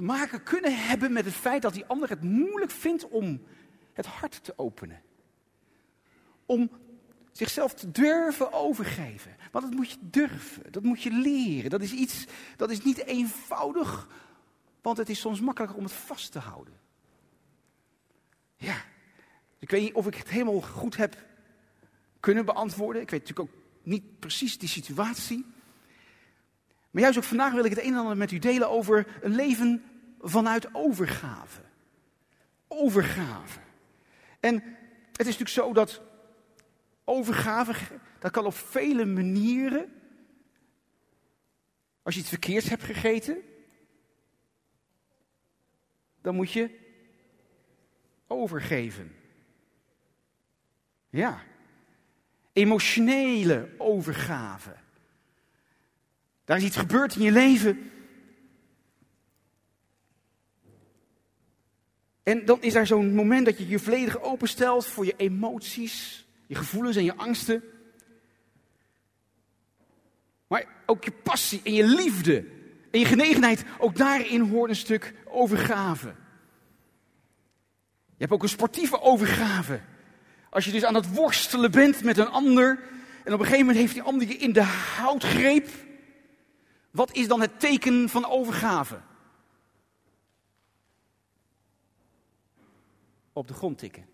te maken kunnen hebben met het feit dat die ander het moeilijk vindt om het hart te openen. Om zichzelf te durven overgeven. Want dat moet je durven, dat moet je leren. Dat is iets, dat is niet eenvoudig, want het is soms makkelijker om het vast te houden. Ja, ik weet niet of ik het helemaal goed heb kunnen beantwoorden. Ik weet natuurlijk ook niet precies die situatie. Maar juist ook vandaag wil ik het een en ander met u delen over een leven vanuit overgave. Overgave. En het is natuurlijk zo dat overgave, dat kan op vele manieren. Als je iets verkeerds hebt gegeten, dan moet je overgeven. Ja. Emotionele overgave. Daar is iets gebeurd in je leven. En dan is daar zo'n moment dat je je volledig openstelt voor je emoties, je gevoelens en je angsten. Maar ook je passie en je liefde en je genegenheid, ook daarin hoort een stuk overgave. Je hebt ook een sportieve overgave. Als je dus aan het worstelen bent met een ander en op een gegeven moment heeft die ander je in de houtgreep. Wat is dan het teken van overgave? Op de grond tikken.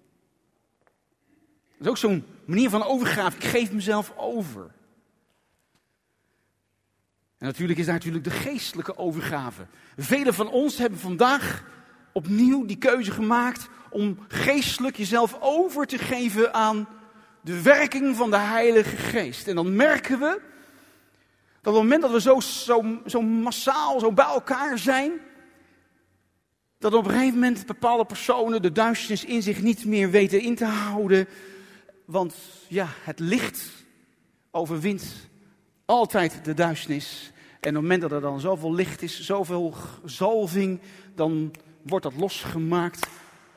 Dat is ook zo'n manier van overgave. Ik geef mezelf over. En natuurlijk is daar natuurlijk de geestelijke overgave. Velen van ons hebben vandaag opnieuw die keuze gemaakt om geestelijk jezelf over te geven aan de werking van de Heilige Geest. En dan merken we dat op het moment dat we zo, zo, zo massaal, zo bij elkaar zijn, dat op een gegeven moment bepaalde personen de duisternis in zich niet meer weten in te houden. Want ja, het licht overwint altijd de duisternis. En op het moment dat er dan zoveel licht is, zoveel zalving, dan wordt dat losgemaakt.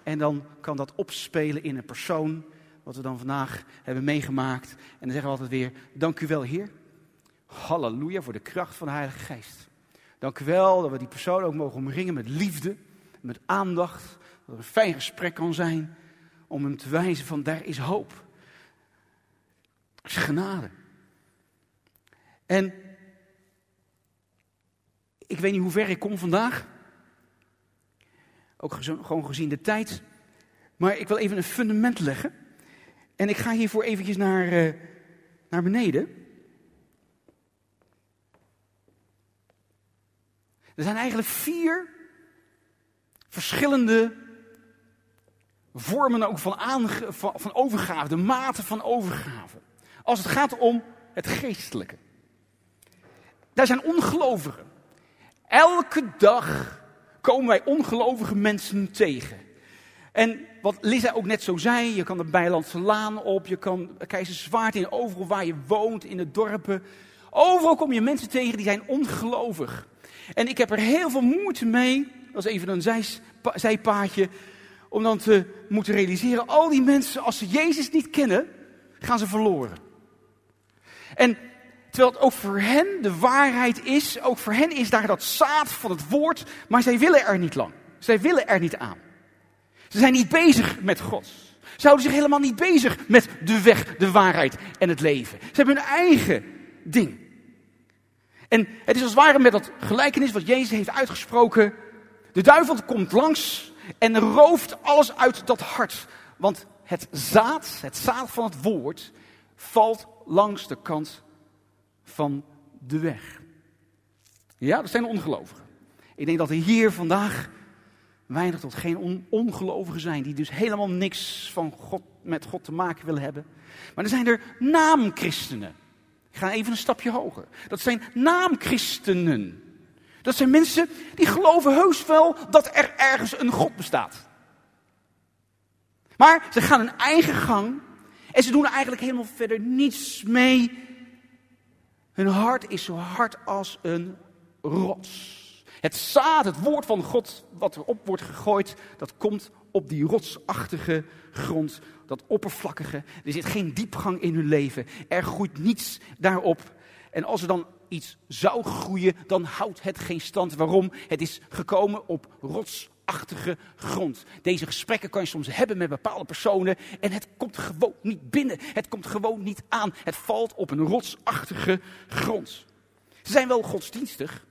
En dan kan dat opspelen in een persoon, wat we dan vandaag hebben meegemaakt. En dan zeggen we altijd weer, dank u wel Heer. Halleluja voor de kracht van de Heilige Geest. Dank u wel dat we die persoon ook mogen omringen met liefde, met aandacht. Dat er een fijn gesprek kan zijn om hem te wijzen van daar is hoop. Er is genade. En ik weet niet hoe ver ik kom vandaag. Ook gewoon gezien de tijd. Maar ik wil even een fundament leggen. En ik ga hiervoor eventjes naar, uh, naar beneden. Er zijn eigenlijk vier verschillende vormen ook van, van overgave, de mate van overgave. Als het gaat om het geestelijke. Daar zijn ongelovigen. Elke dag komen wij ongelovige mensen tegen. En wat Lisa ook net zo zei, je kan de Bijlandse Laan op, je kan Keizerswaard in, overal waar je woont, in de dorpen. Overal kom je mensen tegen die zijn ongelovig. En ik heb er heel veel moeite mee, dat is even een zij, zijpaadje, om dan te moeten realiseren, al die mensen, als ze Jezus niet kennen, gaan ze verloren. En terwijl het ook voor hen de waarheid is, ook voor hen is daar dat zaad van het woord, maar zij willen er niet lang. Zij willen er niet aan. Ze zijn niet bezig met God. Ze houden zich helemaal niet bezig met de weg, de waarheid en het leven. Ze hebben hun eigen ding. En het is als het ware met dat gelijkenis wat Jezus heeft uitgesproken. De duivel komt langs en rooft alles uit dat hart. Want het zaad, het zaad van het woord, valt langs de kant van de weg. Ja, dat zijn ongelovigen. Ik denk dat er hier vandaag weinig tot geen on ongelovigen zijn, die dus helemaal niks van God, met God te maken willen hebben. Maar er zijn er naamchristenen. Ik ga even een stapje hoger. Dat zijn naamchristenen. Dat zijn mensen die geloven heus wel dat er ergens een God bestaat. Maar ze gaan hun eigen gang en ze doen eigenlijk helemaal verder niets mee. Hun hart is zo hard als een rots. Het zaad, het woord van God, wat erop wordt gegooid, dat komt op die rotsachtige grond, dat oppervlakkige. Er zit geen diepgang in hun leven. Er groeit niets daarop. En als er dan iets zou groeien, dan houdt het geen stand. Waarom? Het is gekomen op rotsachtige grond. Deze gesprekken kan je soms hebben met bepaalde personen en het komt gewoon niet binnen. Het komt gewoon niet aan. Het valt op een rotsachtige grond. Ze zijn wel godsdienstig.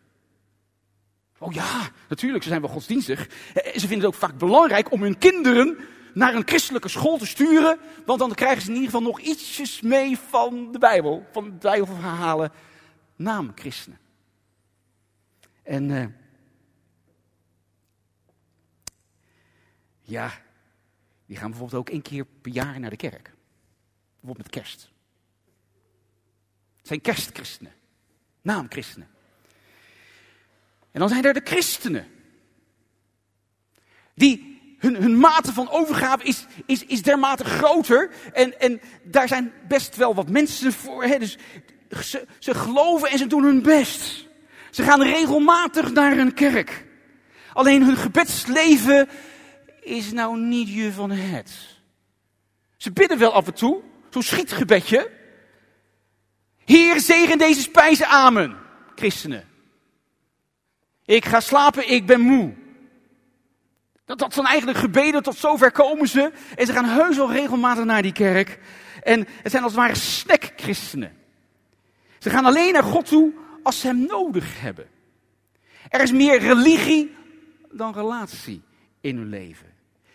Oh ja, natuurlijk, ze zijn wel godsdienstig. Eh, ze vinden het ook vaak belangrijk om hun kinderen naar een christelijke school te sturen. Want dan krijgen ze in ieder geval nog ietsjes mee van de Bijbel. Van de Bijbelverhalen. Naam christenen. En uh, ja, die gaan bijvoorbeeld ook één keer per jaar naar de kerk. Bijvoorbeeld met kerst. Het zijn kerstchristenen. Naamchristenen. En dan zijn er de christenen. Die hun, hun mate van overgave is, is, is dermate groter. En, en daar zijn best wel wat mensen voor. Hè? Dus ze, ze geloven en ze doen hun best. Ze gaan regelmatig naar een kerk. Alleen hun gebedsleven is nou niet je van het. Ze bidden wel af en toe, zo'n schietgebedje. Heer, zegen deze spijzen, amen. Christenen. Ik ga slapen, ik ben moe. Dat, dat zijn eigenlijk gebeden, tot zover komen ze. En ze gaan heus wel regelmatig naar die kerk. En het zijn als het ware snackchristenen. Ze gaan alleen naar God toe als ze hem nodig hebben. Er is meer religie dan relatie in hun leven.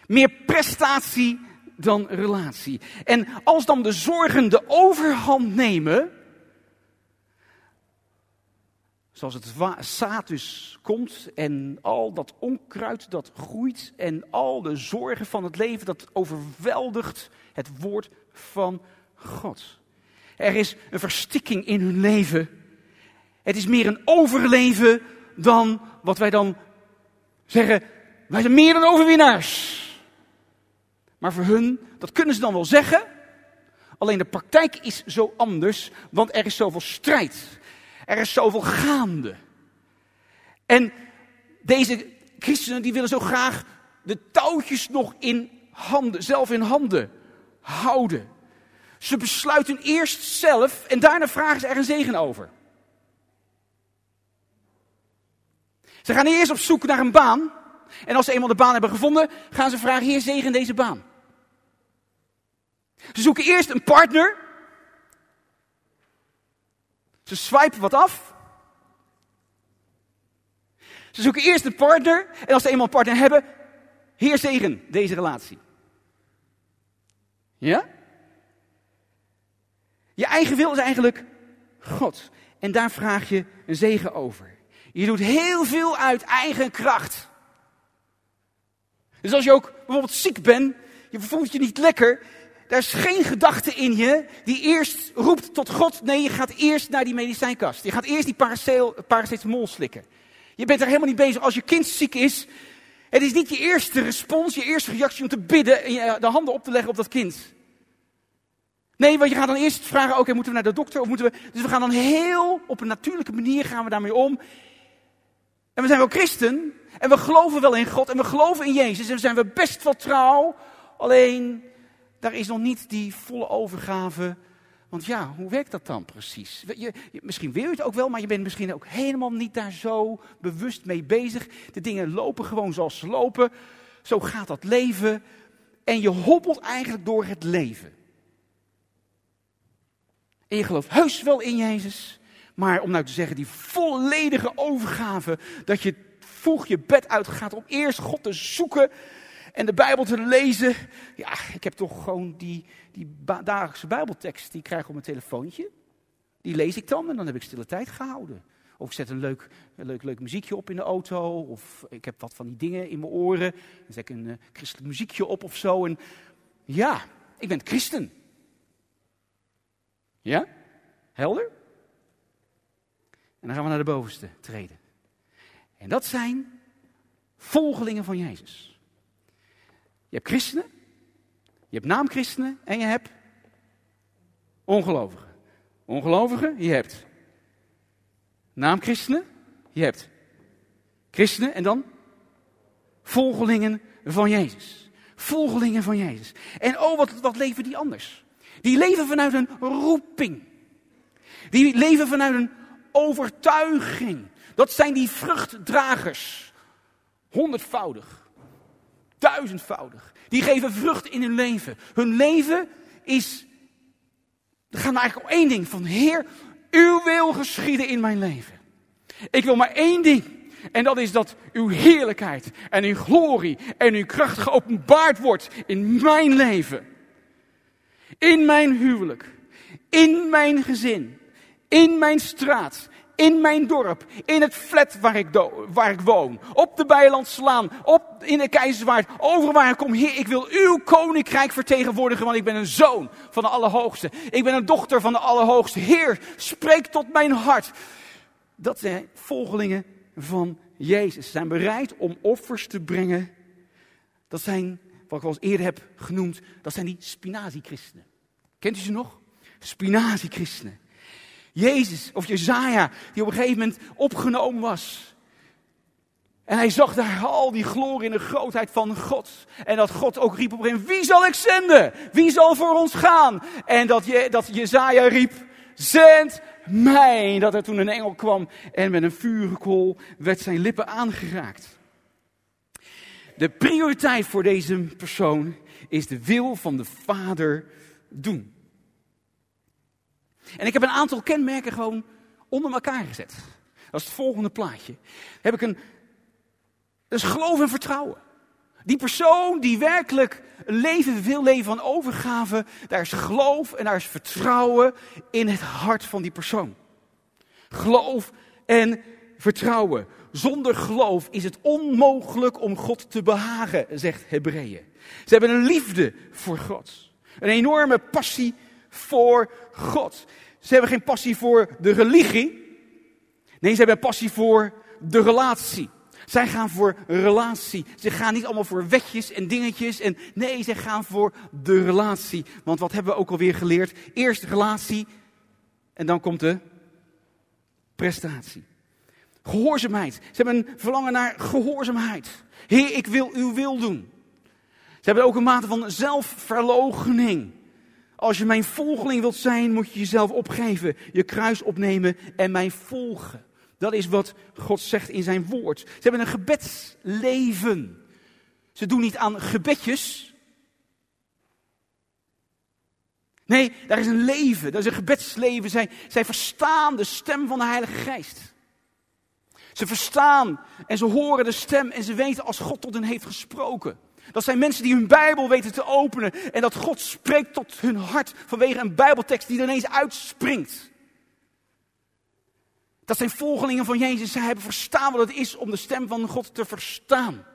Meer prestatie dan relatie. En als dan de zorgen de overhand nemen, Zoals het dus komt en al dat onkruid dat groeit en al de zorgen van het leven dat overweldigt het woord van God. Er is een verstikking in hun leven. Het is meer een overleven dan wat wij dan zeggen, wij zijn meer dan overwinnaars. Maar voor hun, dat kunnen ze dan wel zeggen, alleen de praktijk is zo anders, want er is zoveel strijd. Er is zoveel gaande. En deze christenen die willen zo graag de touwtjes nog in handen, zelf in handen houden. Ze besluiten eerst zelf en daarna vragen ze er een zegen over. Ze gaan eerst op zoek naar een baan. En als ze eenmaal de baan hebben gevonden, gaan ze vragen: Heer, zegen deze baan. Ze zoeken eerst een partner. Ze swipen wat af. Ze zoeken eerst een partner. En als ze eenmaal een partner hebben, heer zegen deze relatie. Ja? Je eigen wil is eigenlijk God. En daar vraag je een zegen over. Je doet heel veel uit eigen kracht. Dus als je ook bijvoorbeeld ziek bent, je voelt je niet lekker, er is geen gedachte in je die eerst roept tot God. Nee, je gaat eerst naar die medicijnkast. Je gaat eerst die paracetamol slikken. Je bent er helemaal niet bezig. Als je kind ziek is, het is niet je eerste respons, je eerste reactie om te bidden en de handen op te leggen op dat kind. Nee, want je gaat dan eerst vragen, oké, moeten we naar de dokter of moeten we... Dus we gaan dan heel op een natuurlijke manier gaan we daarmee om. En we zijn wel christen en we geloven wel in God en we geloven in Jezus en we zijn we best wel trouw. Alleen daar is nog niet die volle overgave. Want ja, hoe werkt dat dan precies? Je, misschien wil je het ook wel, maar je bent misschien ook helemaal niet daar zo bewust mee bezig. De dingen lopen gewoon zoals ze lopen. Zo gaat dat leven. En je hobbelt eigenlijk door het leven. En je gelooft heus wel in Jezus. Maar om nou te zeggen, die volledige overgave, dat je vroeg je bed uitgaat om eerst God te zoeken en de Bijbel te lezen. Ja, ik heb toch gewoon die, die dagelijkse Bijbeltekst die ik krijg op mijn telefoontje. Die lees ik dan en dan heb ik stille tijd gehouden. Of ik zet een leuk, leuk, leuk muziekje op in de auto. Of ik heb wat van die dingen in mijn oren. Dan zet ik een uh, christelijk muziekje op of zo. En ja, ik ben christen. Ja? Helder? En dan gaan we naar de bovenste treden. En dat zijn volgelingen van Jezus. Je hebt christenen, je hebt naamchristenen en je hebt ongelovigen. Ongelovigen, je hebt naamchristenen, je hebt christenen en dan volgelingen van Jezus. Volgelingen van Jezus. En oh, wat, wat leven die anders? Die leven vanuit een roeping. Die leven vanuit een overtuiging. Dat zijn die vruchtdragers. Honderdvoudig. Duizendvoudig. Die geven vrucht in hun leven. Hun leven is. Er gaat maar eigenlijk om één ding: van Heer, uw wil geschieden in mijn leven. Ik wil maar één ding. En dat is dat uw heerlijkheid en uw glorie en uw kracht geopenbaard wordt in mijn leven. In mijn huwelijk. In mijn gezin. In mijn straat. In mijn dorp. In het flat waar ik, waar ik woon. Op de Bijlandslaan. Op, in de Keizerswaard. Over waar ik kom. Heer, ik wil uw koninkrijk vertegenwoordigen. Want ik ben een zoon van de Allerhoogste. Ik ben een dochter van de Allerhoogste. Heer, spreek tot mijn hart. Dat zijn volgelingen van Jezus. Ze zijn bereid om offers te brengen. Dat zijn, wat ik al eerder heb genoemd, dat zijn die spinazie-christenen. Kent u ze nog? Spinazie-christenen. Jezus, of Jezaja, die op een gegeven moment opgenomen was. En hij zag daar al die glorie en de grootheid van God. En dat God ook riep op hem, wie zal ik zenden? Wie zal voor ons gaan? En dat, je, dat Jezaja riep, zend mij. Dat er toen een engel kwam en met een vuurkool werd zijn lippen aangeraakt. De prioriteit voor deze persoon is de wil van de Vader doen. En ik heb een aantal kenmerken gewoon onder elkaar gezet. Dat is het volgende plaatje. Heb ik een, dat is geloof en vertrouwen. Die persoon die werkelijk een leven wil leven van overgave, daar is geloof en daar is vertrouwen in het hart van die persoon. Geloof en vertrouwen. Zonder geloof is het onmogelijk om God te behagen, zegt Hebreeën. Ze hebben een liefde voor God. Een enorme passie voor God. Ze hebben geen passie voor de religie. Nee, ze hebben passie voor de relatie. Zij gaan voor relatie. Ze gaan niet allemaal voor wetjes en dingetjes. En nee, ze gaan voor de relatie. Want wat hebben we ook alweer geleerd? Eerst relatie en dan komt de prestatie. Gehoorzaamheid. Ze hebben een verlangen naar gehoorzaamheid. Heer, ik wil uw wil doen. Ze hebben ook een mate van zelfverloochening. Als je mijn volgeling wilt zijn, moet je jezelf opgeven, je kruis opnemen en mij volgen. Dat is wat God zegt in zijn woord. Ze hebben een gebedsleven. Ze doen niet aan gebedjes. Nee, daar is een leven, dat is een gebedsleven. Zij, zij verstaan de stem van de Heilige Geest. Ze verstaan en ze horen de stem en ze weten als God tot hen heeft gesproken. Dat zijn mensen die hun Bijbel weten te openen en dat God spreekt tot hun hart vanwege een Bijbeltekst die er ineens uitspringt. Dat zijn volgelingen van Jezus. Zij hebben verstaan wat het is om de stem van God te verstaan.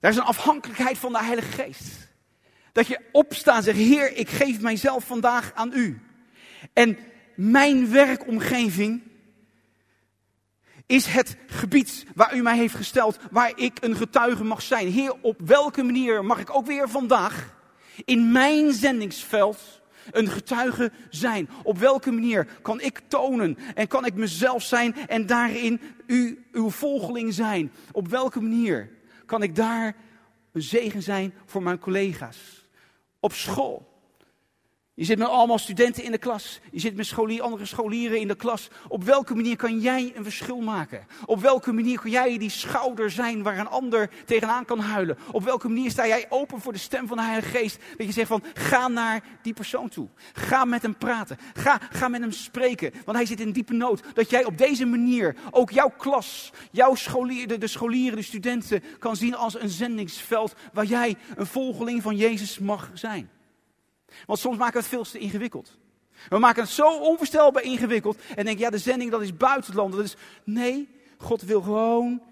Daar is een afhankelijkheid van de Heilige Geest. Dat je opstaat en zegt, Heer, ik geef mijzelf vandaag aan u. En mijn werkomgeving is het gebied waar u mij heeft gesteld, waar ik een getuige mag zijn. Heer, op welke manier mag ik ook weer vandaag in mijn zendingsveld een getuige zijn? Op welke manier kan ik tonen en kan ik mezelf zijn en daarin u, uw volgeling zijn? Op welke manier kan ik daar een zegen zijn voor mijn collega's? Op school. Je zit met allemaal studenten in de klas. Je zit met andere scholieren in de klas. Op welke manier kan jij een verschil maken? Op welke manier kan jij die schouder zijn waar een ander tegenaan kan huilen? Op welke manier sta jij open voor de stem van de Heilige Geest? Dat je zegt van, ga naar die persoon toe. Ga met hem praten. Ga, ga met hem spreken. Want hij zit in diepe nood. Dat jij op deze manier ook jouw klas, jouw scholier, de, de scholieren, de studenten kan zien als een zendingsveld waar jij een volgeling van Jezus mag zijn. Want soms maken we het veel te ingewikkeld. We maken het zo onvoorstelbaar ingewikkeld. En denken, ja, de zending dat is buitenland. Dat is, nee, God wil gewoon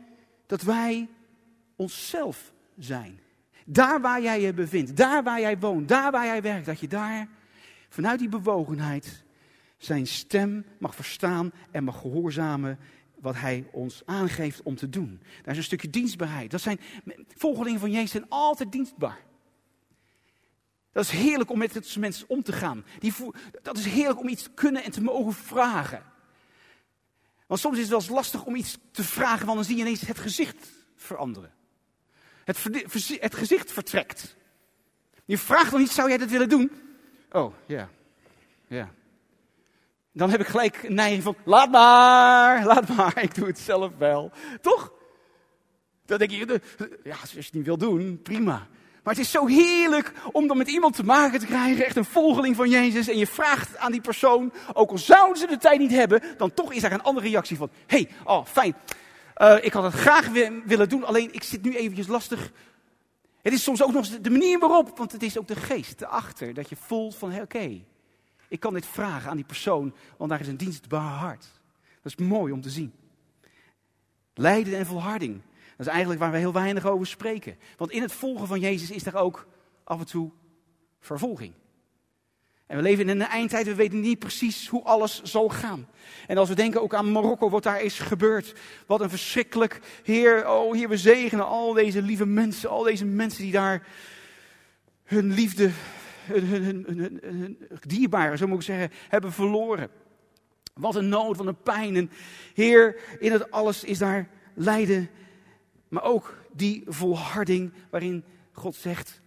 dat wij onszelf zijn. Daar waar jij je bevindt, daar waar jij woont, daar waar jij werkt, dat je daar vanuit die bewogenheid zijn stem mag verstaan en mag gehoorzamen wat hij ons aangeeft om te doen. Daar is een stukje dienstbaarheid. Dat zijn volgelingen van Jezus zijn altijd dienstbaar. Dat is heerlijk om met mensen om te gaan. Die dat is heerlijk om iets te kunnen en te mogen vragen. Want soms is het wel eens lastig om iets te vragen, want dan zie je ineens het gezicht veranderen. Het, het gezicht vertrekt. Je vraagt nog niet, zou jij dat willen doen? Oh, ja. Ja. Dan heb ik gelijk een neiging van, laat maar, laat maar, ik doe het zelf wel. Toch? Dan denk je, ja, als je het niet wil doen, prima. Maar het is zo heerlijk om dan met iemand te maken te krijgen, echt een volgeling van Jezus. En je vraagt aan die persoon, ook al zouden ze de tijd niet hebben, dan toch is daar een andere reactie van. hey, oh fijn, uh, ik had het graag willen doen, alleen ik zit nu eventjes lastig. Het is soms ook nog de manier waarop, want het is ook de geest erachter, dat je voelt van, hey, oké, ik kan dit vragen aan die persoon, want daar is een dienstbaar hart. Dat is mooi om te zien. Lijden en volharding. Dat is eigenlijk waar we heel weinig over spreken. Want in het volgen van Jezus is er ook af en toe vervolging. En we leven in een eindtijd, we weten niet precies hoe alles zal gaan. En als we denken ook aan Marokko, wat daar is gebeurd. Wat een verschrikkelijk, Heer, oh Heer, we zegenen al deze lieve mensen, al deze mensen die daar hun liefde, hun, hun, hun, dierbaren, zo moet ik zeggen, hebben verloren. Wat een nood, wat een pijn. En Heer, in het alles is daar lijden, maar ook die volharding waarin God zegt,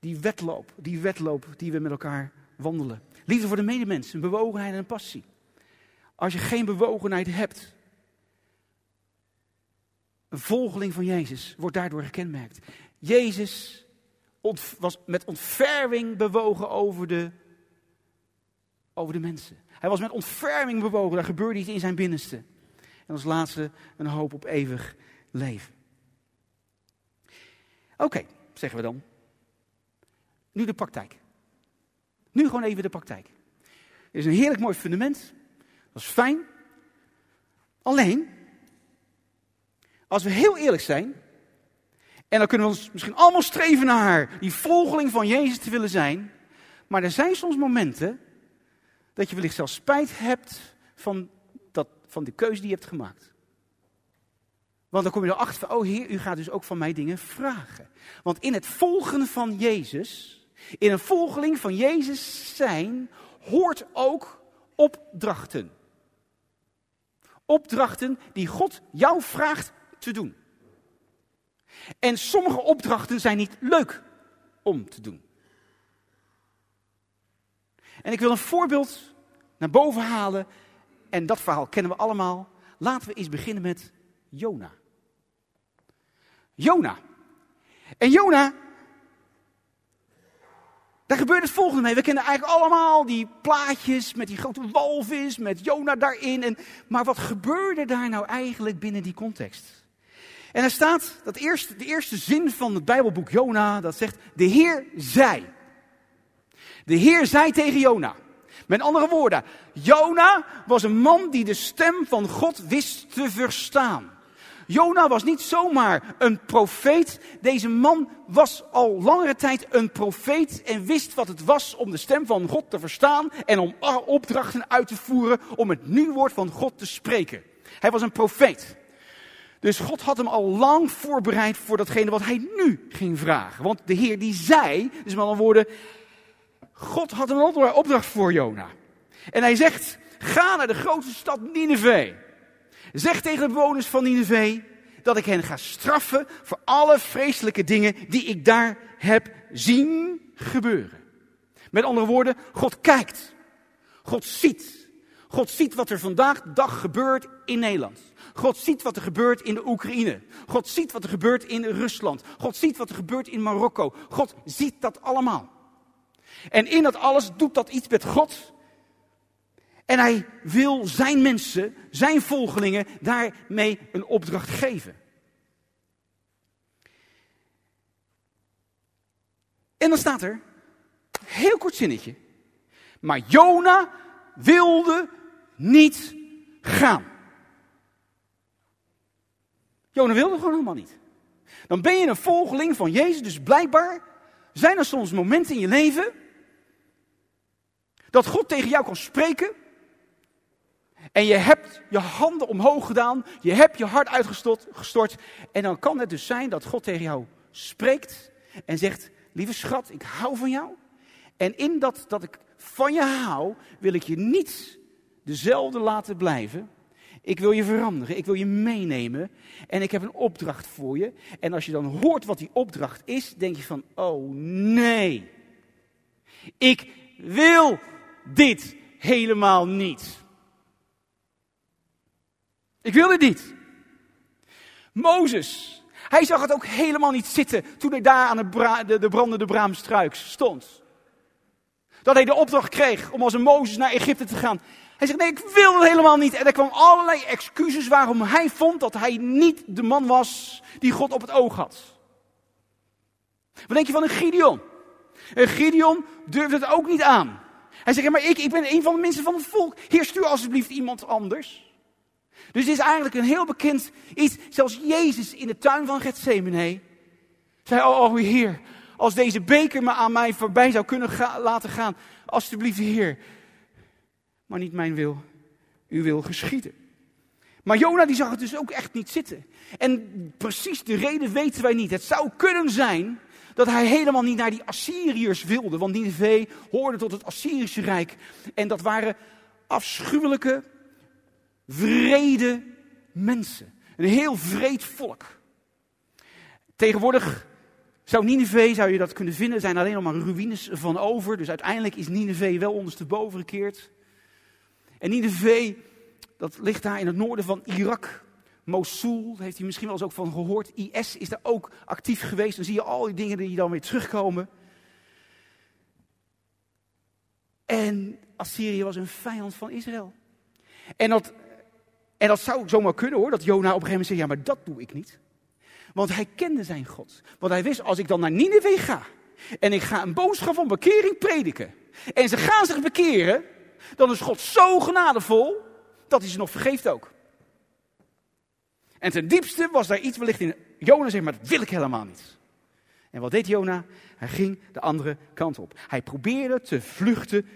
die wedloop, die wedloop die we met elkaar wandelen. Liefde voor de medemens, een bewogenheid en een passie. Als je geen bewogenheid hebt, een volgeling van Jezus wordt daardoor gekenmerkt. Jezus was met ontferming bewogen over de, over de mensen. Hij was met ontferming bewogen, daar gebeurde iets in zijn binnenste. En als laatste een hoop op eeuwig leven. Oké, zeggen we dan. Nu de praktijk. Nu gewoon even de praktijk. Het is een heerlijk mooi fundament. Dat is fijn. Alleen, als we heel eerlijk zijn, en dan kunnen we ons misschien allemaal streven naar die volgeling van Jezus te willen zijn, maar er zijn soms momenten dat je wellicht zelfs spijt hebt van, dat, van de keuze die je hebt gemaakt. Want dan kom je erachter van, oh Heer, u gaat dus ook van mij dingen vragen. Want in het volgen van Jezus in een volgeling van Jezus zijn hoort ook opdrachten. Opdrachten die God jou vraagt te doen. En sommige opdrachten zijn niet leuk om te doen. En ik wil een voorbeeld naar boven halen. En dat verhaal kennen we allemaal. Laten we eens beginnen met Jona. Jona. En Jona daar gebeurt het volgende mee. We kennen eigenlijk allemaal die plaatjes met die grote walvis, met Jona daarin. En, maar wat gebeurde daar nou eigenlijk binnen die context? En er staat, dat eerste, de eerste zin van het Bijbelboek Jona, dat zegt, de Heer zei. De Heer zei tegen Jona. Met andere woorden, Jona was een man die de stem van God wist te verstaan. Jona was niet zomaar een profeet. Deze man was al langere tijd een profeet en wist wat het was om de stem van God te verstaan en om opdrachten uit te voeren om het nieuwwoord van God te spreken. Hij was een profeet. Dus God had hem al lang voorbereid voor datgene wat hij nu ging vragen. Want de Heer die zei, dus met andere woorden, God had een opdracht voor Jona. En hij zegt, ga naar de grootste stad Nineveh. Zeg tegen de bewoners van Nineveh dat ik hen ga straffen voor alle vreselijke dingen die ik daar heb zien gebeuren. Met andere woorden, God kijkt. God ziet. God ziet wat er vandaag de dag gebeurt in Nederland. God ziet wat er gebeurt in de Oekraïne. God ziet wat er gebeurt in Rusland. God ziet wat er gebeurt in Marokko. God ziet dat allemaal. En in dat alles doet dat iets met God en hij wil zijn mensen, zijn volgelingen, daarmee een opdracht geven. En dan staat er, heel kort zinnetje, maar Jona wilde niet gaan. Jona wilde gewoon helemaal niet. Dan ben je een volgeling van Jezus, dus blijkbaar zijn er soms momenten in je leven dat God tegen jou kan spreken en je hebt je handen omhoog gedaan, je hebt je hart uitgestort. En dan kan het dus zijn dat God tegen jou spreekt en zegt, lieve schat, ik hou van jou. En in dat dat ik van je hou, wil ik je niet dezelfde laten blijven. Ik wil je veranderen, ik wil je meenemen en ik heb een opdracht voor je. En als je dan hoort wat die opdracht is, denk je van, oh nee, ik wil dit helemaal niet. Ik wil dit niet. Mozes, hij zag het ook helemaal niet zitten toen hij daar aan de, de, de brandende braamstruik stond. Dat hij de opdracht kreeg om als een Mozes naar Egypte te gaan. Hij zegt, nee, ik wil het helemaal niet. En er kwamen allerlei excuses waarom hij vond dat hij niet de man was die God op het oog had. Wat denk je van een Gideon? Een Gideon durfde het ook niet aan. Hij zegt, maar ik, ik ben een van de mensen van het volk. Heer, stuur alsjeblieft iemand anders. Dus dit is eigenlijk een heel bekend iets. Zelfs Jezus in de tuin van Gethsemane zei, oh, oh Heer, als deze beker me aan mij voorbij zou kunnen laten gaan, alsjeblieft Heer. Maar niet mijn wil, uw wil geschieden. Maar Jona die zag het dus ook echt niet zitten. En precies de reden weten wij niet. Het zou kunnen zijn dat hij helemaal niet naar die Assyriërs wilde. Want Nineveh hoorde tot het Assyrische Rijk. En dat waren afschuwelijke, vrede mensen. Een heel vreed volk. Tegenwoordig zou Nineveh, zou je dat kunnen vinden, zijn alleen nog maar ruïnes van over. Dus uiteindelijk is Nineveh wel ondersteboven gekeerd. En Nineveh, dat ligt daar in het noorden van Irak. Mosul, heeft hij misschien wel eens ook van gehoord. IS is daar ook actief geweest. Dan zie je al die dingen die dan weer terugkomen. En Assyrië was een vijand van Israël. En dat, en dat zou zomaar kunnen hoor, dat Jona op een gegeven moment zegt, ja maar dat doe ik niet. Want hij kende zijn God. Want hij wist, als ik dan naar Nineveh ga en ik ga een boodschap van bekering prediken. En ze gaan zich bekeren, dan is God zo genadevol dat hij ze nog vergeeft ook. En ten diepste was daar iets wellicht in Jona zegt, maar dat wil ik helemaal niet. En wat deed Jona? Hij ging de andere kant op. Hij probeerde te vluchten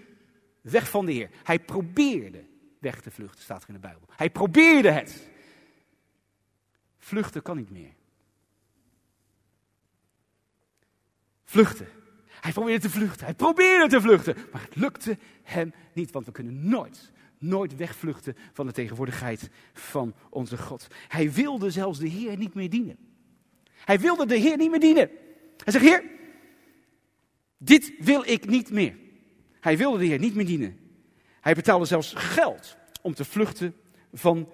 weg van de Heer. Hij probeerde weg te vluchten, staat er in de Bijbel. Hij probeerde het. Vluchten kan niet meer. Vluchten. Hij probeerde te vluchten. Hij probeerde te vluchten. Maar het lukte hem niet, want we kunnen nooit nooit wegvluchten van de tegenwoordigheid van onze God. Hij wilde zelfs de Heer niet meer dienen. Hij wilde de Heer niet meer dienen. Hij zegt, Heer, dit wil ik niet meer. Hij wilde de Heer niet meer dienen. Hij betaalde zelfs geld om te vluchten van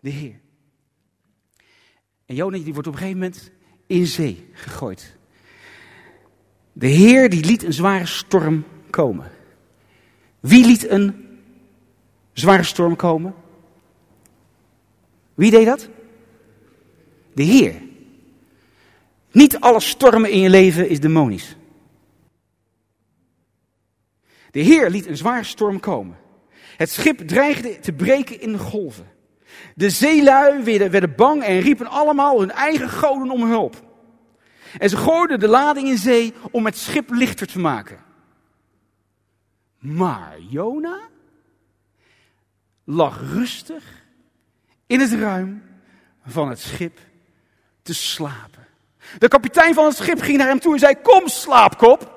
de Heer. En Jona die wordt op een gegeven moment in zee gegooid. De Heer die liet een zware storm komen. Wie liet een zware storm komen? Wie deed dat? De Heer. Niet alle stormen in je leven is demonisch. De Heer liet een zware storm komen. Het schip dreigde te breken in de golven. De zeelui werden, werden bang en riepen allemaal hun eigen goden om hulp. En ze gooiden de lading in zee om het schip lichter te maken. Maar Jona lag rustig in het ruim van het schip te slapen. De kapitein van het schip ging naar hem toe en zei: Kom, slaapkop.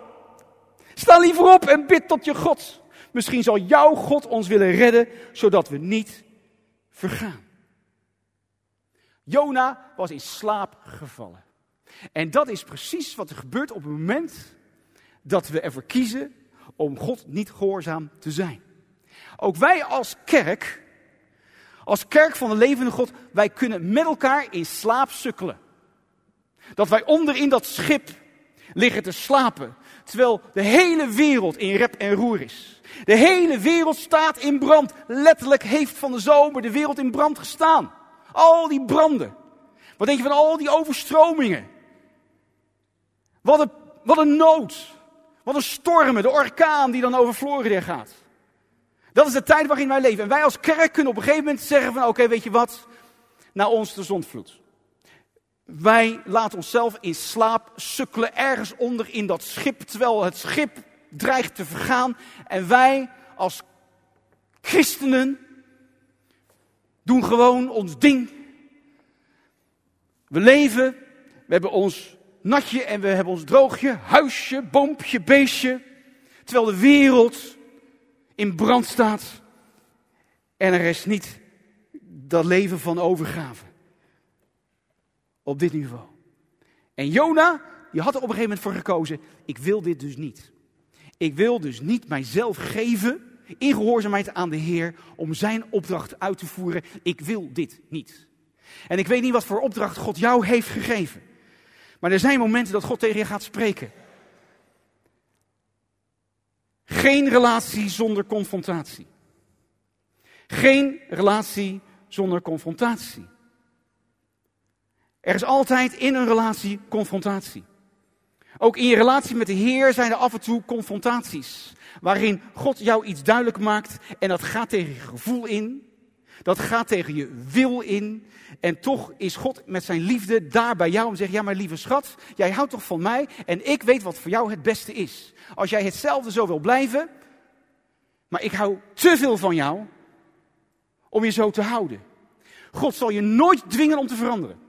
Sta liever op en bid tot je God. Misschien zal jouw God ons willen redden, zodat we niet vergaan. Jona was in slaap gevallen. En dat is precies wat er gebeurt op het moment dat we ervoor kiezen om God niet gehoorzaam te zijn. Ook wij als kerk, als kerk van de levende God, wij kunnen met elkaar in slaap sukkelen. Dat wij onderin dat schip liggen te slapen, terwijl de hele wereld in rep en roer is. De hele wereld staat in brand. Letterlijk heeft van de zomer de wereld in brand gestaan. Al die branden. Wat denk je van al die overstromingen? Wat een, wat een nood. Wat een stormen, de orkaan die dan over Florida gaat. Dat is de tijd waarin wij leven. En wij als kerk kunnen op een gegeven moment zeggen van oké, weet je wat? Naar ons de zondvloed. Wij laten onszelf in slaap sukkelen ergens onder in dat schip, terwijl het schip dreigt te vergaan. En wij als christenen doen gewoon ons ding. We leven, we hebben ons natje en we hebben ons droogje, huisje, boompje, beestje. Terwijl de wereld in brand staat. En er is niet dat leven van overgave. Op dit niveau. En Jona, die had er op een gegeven moment voor gekozen. Ik wil dit dus niet. Ik wil dus niet mijzelf geven in gehoorzaamheid aan de Heer om zijn opdracht uit te voeren. Ik wil dit niet. En ik weet niet wat voor opdracht God jou heeft gegeven. Maar er zijn momenten dat God tegen je gaat spreken. Geen relatie zonder confrontatie. Geen relatie zonder confrontatie. Er is altijd in een relatie confrontatie. Ook in je relatie met de Heer zijn er af en toe confrontaties. Waarin God jou iets duidelijk maakt en dat gaat tegen je gevoel in. Dat gaat tegen je wil in. En toch is God met zijn liefde daar bij jou te zeggen: Ja, maar lieve schat, jij houdt toch van mij en ik weet wat voor jou het beste is. Als jij hetzelfde zo wil blijven, maar ik hou te veel van jou om je zo te houden. God zal je nooit dwingen om te veranderen.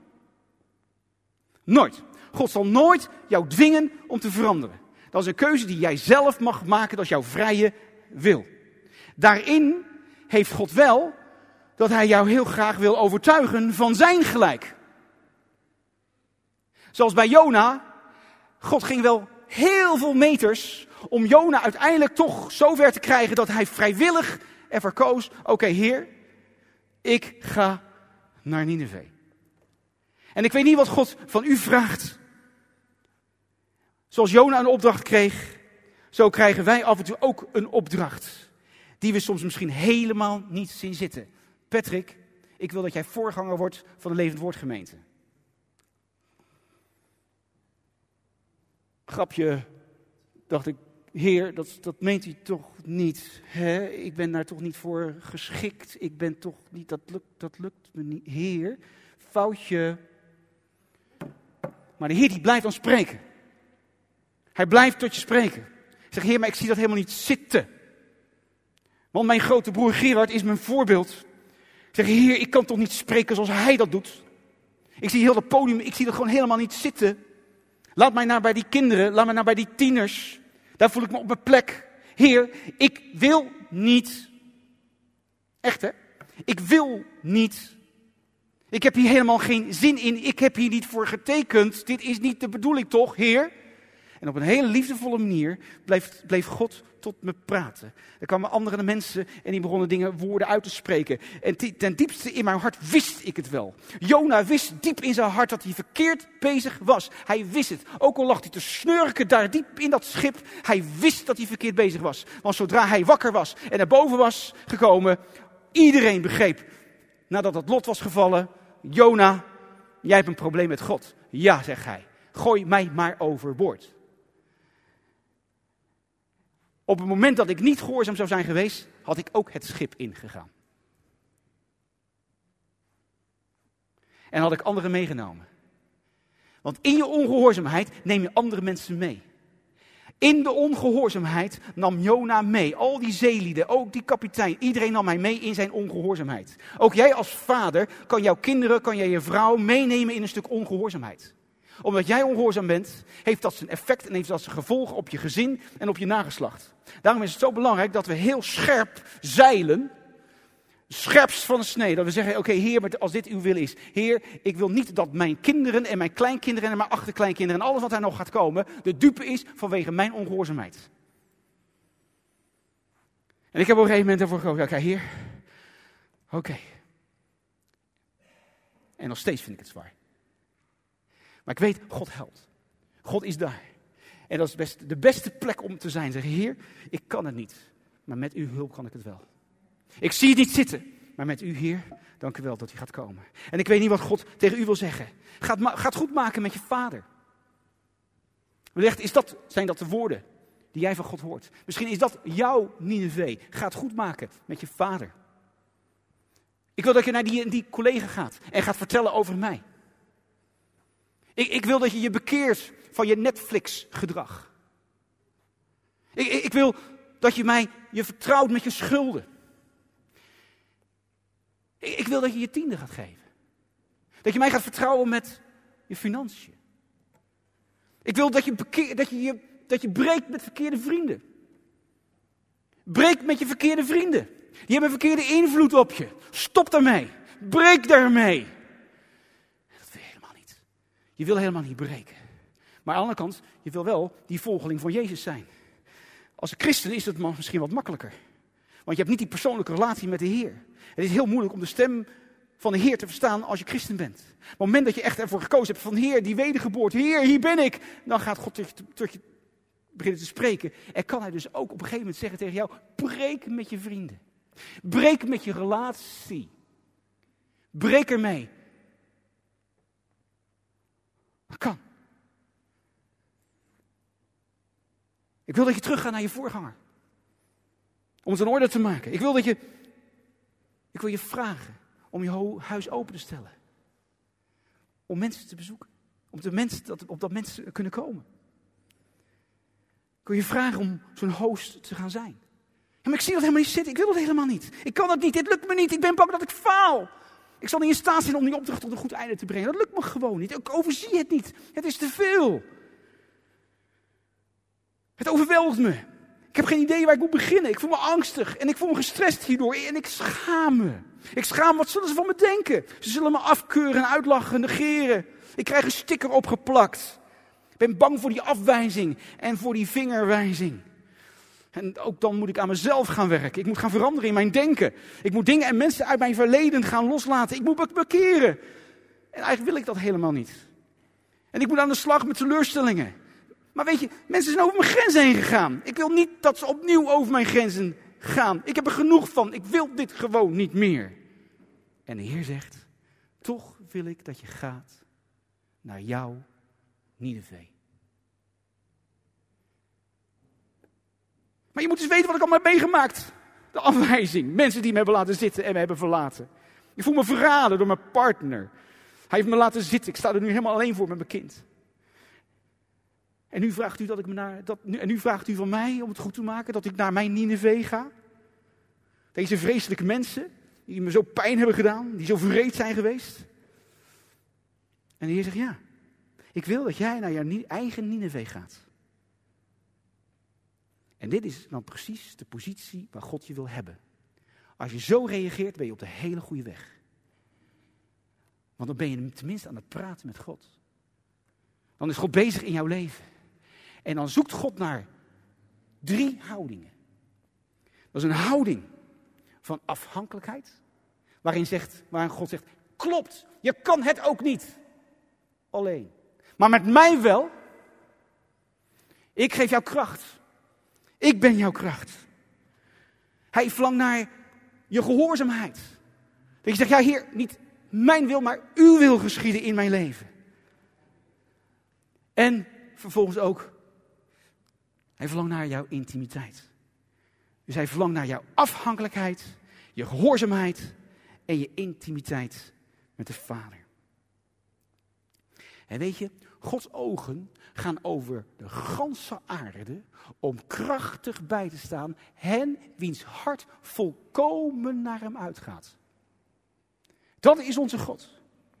Nooit. God zal nooit jou dwingen om te veranderen. Dat is een keuze die jij zelf mag maken, dat is jouw vrije wil. Daarin heeft God wel dat hij jou heel graag wil overtuigen van zijn gelijk. Zoals bij Jona, God ging wel heel veel meters om Jona uiteindelijk toch zover te krijgen dat hij vrijwillig ervoor koos, oké heer, ik ga naar Nineveh. En ik weet niet wat God van u vraagt. Zoals Jona een opdracht kreeg, zo krijgen wij af en toe ook een opdracht. Die we soms misschien helemaal niet zien zitten. Patrick, ik wil dat jij voorganger wordt van de Levend Woordgemeente. Grapje, dacht ik, Heer, dat, dat meent u toch niet. Hè? Ik ben daar toch niet voor geschikt. Ik ben toch niet, dat lukt, dat lukt me niet. Heer, foutje. Maar de Heer die blijft dan spreken. Hij blijft tot je spreken. Zeg, Heer, maar ik zie dat helemaal niet zitten. Want mijn grote broer Gerard is mijn voorbeeld. Zeg, Heer, ik kan toch niet spreken zoals hij dat doet. Ik zie heel het podium, ik zie dat gewoon helemaal niet zitten. Laat mij nou bij die kinderen, laat mij nou bij die tieners. Daar voel ik me op mijn plek. Heer, ik wil niet. Echt hè? Ik wil niet. Ik heb hier helemaal geen zin in. Ik heb hier niet voor getekend. Dit is niet de bedoeling toch, Heer? En op een hele liefdevolle manier bleef, bleef God tot me praten. Er kwamen andere mensen en die begonnen dingen, woorden uit te spreken. En ten diepste in mijn hart wist ik het wel. Jona wist diep in zijn hart dat hij verkeerd bezig was. Hij wist het. Ook al lag hij te snurken daar diep in dat schip. Hij wist dat hij verkeerd bezig was. Want zodra hij wakker was en naar boven was gekomen, iedereen begreep, nadat het lot was gevallen, Jona, jij hebt een probleem met God. Ja, zegt hij. Gooi mij maar overboord. Op het moment dat ik niet gehoorzaam zou zijn geweest, had ik ook het schip ingegaan. En had ik anderen meegenomen. Want in je ongehoorzaamheid neem je andere mensen mee. In de ongehoorzaamheid nam Jona mee. Al die zeelieden, ook die kapitein, iedereen nam hij mee in zijn ongehoorzaamheid. Ook jij als vader kan jouw kinderen, kan jij je vrouw meenemen in een stuk ongehoorzaamheid omdat jij ongehoorzaam bent, heeft dat zijn effect en heeft dat zijn gevolgen op je gezin en op je nageslacht. Daarom is het zo belangrijk dat we heel scherp zeilen, scherpst van de snee. Dat we zeggen, oké heer, als dit uw wil is. Heer, ik wil niet dat mijn kinderen en mijn kleinkinderen en mijn achterkleinkinderen en alles wat er nog gaat komen, de dupe is vanwege mijn ongehoorzaamheid. En ik heb op een gegeven moment ervoor gekozen, oké heer, oké. En nog steeds vind ik het zwaar. Maar ik weet, God helpt. God is daar. En dat is best, de beste plek om te zijn. Zeggen, Heer, ik kan het niet. Maar met uw hulp kan ik het wel. Ik zie het niet zitten. Maar met u, Heer, dank u wel dat u gaat komen. En ik weet niet wat God tegen u wil zeggen. Ga het, goed maken met je vader. Wellicht is dat, zijn dat de woorden die jij van God hoort. Misschien is dat jouw Nineveh. Ga het goed maken met je vader. Ik wil dat je naar die, die collega gaat en gaat vertellen over mij. Ik, ik wil dat je je bekeert van je Netflix-gedrag. Ik, ik, ik wil dat je mij je vertrouwt met je schulden. Ik, wil dat je je tiende gaat geven. Dat je mij gaat vertrouwen met je financiën. Ik wil dat je, dat je, je, dat je breekt met verkeerde vrienden. Breek met je verkeerde vrienden. Die hebben verkeerde invloed op je. Stop daarmee. Breek daarmee. Je wil helemaal niet breken. Maar aan de andere kant, je wil wel die volgeling van Jezus zijn. Als een christen is het misschien wat makkelijker. Want je hebt niet die persoonlijke relatie met de Heer. Het is heel moeilijk om de stem van de Heer te verstaan als je christen bent. Op het moment dat je echt ervoor gekozen hebt van Heer, die wedergeboorte, Heer, hier ben ik. Dan gaat God tot je, beginnen te spreken. En kan hij dus ook op een gegeven moment zeggen tegen jou, breek met je vrienden. Breek met je relatie. Breek ermee. Dat kan. Ik wil dat je teruggaat naar je voorganger. Om het in orde te maken. Ik wil dat je. Ik wil je vragen om je huis open te stellen. Om mensen te bezoeken. Om de mensen, dat, op dat mensen kunnen komen. Ik wil je vragen om zo'n host te gaan zijn. Maar ik zie dat helemaal niet zitten. Ik wil dat helemaal niet. Ik kan dat niet. Dit lukt me niet. Ik ben bang dat ik faal. Ik zal niet in staat zijn om die opdracht tot een goed einde te brengen. Dat lukt me gewoon niet. Ik overzie het niet. Het is te veel. Het overweldigt me. Ik heb geen idee waar ik moet beginnen. Ik voel me angstig en ik voel me gestrest hierdoor. En ik schaam me. Ik schaam, wat zullen ze van me denken? Ze zullen me afkeuren, uitlachen, negeren. Ik krijg een sticker opgeplakt. Ik ben bang voor die afwijzing en voor die vingerwijzing. En ook dan moet ik aan mezelf gaan werken. Ik moet gaan veranderen in mijn denken. Ik moet dingen en mensen uit mijn verleden gaan loslaten. Ik moet me bekeren. En eigenlijk wil ik dat helemaal niet. En ik moet aan de slag met teleurstellingen. Maar weet je, mensen zijn over mijn grenzen heen gegaan. Ik wil niet dat ze opnieuw over mijn grenzen gaan. Ik heb er genoeg van. Ik wil dit gewoon niet meer. En de Heer zegt, toch wil ik dat je gaat naar jouw Nineveh. Maar je moet eens weten wat ik allemaal heb meegemaakt. De afwijzing. Mensen die me hebben laten zitten en me hebben verlaten. Ik voel me verraden door mijn partner. Hij heeft me laten zitten. Ik sta er nu helemaal alleen voor met mijn kind. En nu vraagt u, dat ik naar, dat, en nu vraagt u van mij om het goed te maken dat ik naar mijn Nineveh ga. Deze vreselijke mensen die me zo pijn hebben gedaan, die zo vreed zijn geweest. En de Heer zegt ja, ik wil dat jij naar jouw eigen Nineveh gaat. En dit is dan precies de positie waar God je wil hebben. Als je zo reageert, ben je op de hele goede weg. Want dan ben je tenminste aan het praten met God. Dan is God bezig in jouw leven. En dan zoekt God naar drie houdingen. Dat is een houding van afhankelijkheid, waarin, zegt, waarin God zegt, klopt, je kan het ook niet alleen. Maar met mij wel. Ik geef jou kracht. Ik ben jouw kracht. Hij verlangt naar je gehoorzaamheid. Dat je zegt, ja heer, niet mijn wil, maar uw wil geschieden in mijn leven. En vervolgens ook hij verlangt naar jouw intimiteit. Dus hij verlangt naar jouw afhankelijkheid, je gehoorzaamheid en je intimiteit met de Vader. En weet je, Gods ogen gaan over de ganse aarde om krachtig bij te staan hen wiens hart volkomen naar hem uitgaat. Dat is onze God.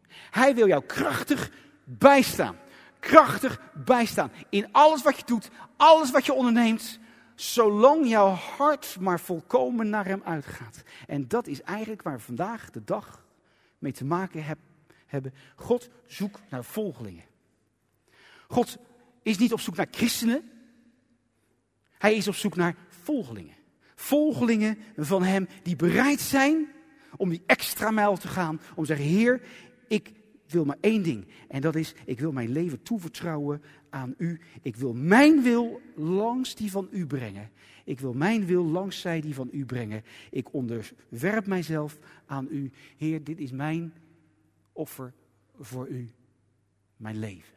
Hij wil jou krachtig bijstaan krachtig bijstaan. In alles wat je doet, alles wat je onderneemt, zolang jouw hart maar volkomen naar Hem uitgaat. En dat is eigenlijk waar we vandaag de dag mee te maken hebben. God zoekt naar volgelingen. God is niet op zoek naar christenen. Hij is op zoek naar volgelingen. Volgelingen van Hem die bereid zijn om die extra mijl te gaan. Om te zeggen, Heer, ik wil maar één ding. En dat is, ik wil mijn leven toevertrouwen aan u. Ik wil mijn wil langs die van u brengen. Ik wil mijn wil langs zij die van u brengen. Ik onderwerp mijzelf aan u. Heer, dit is mijn offer voor u. Mijn leven.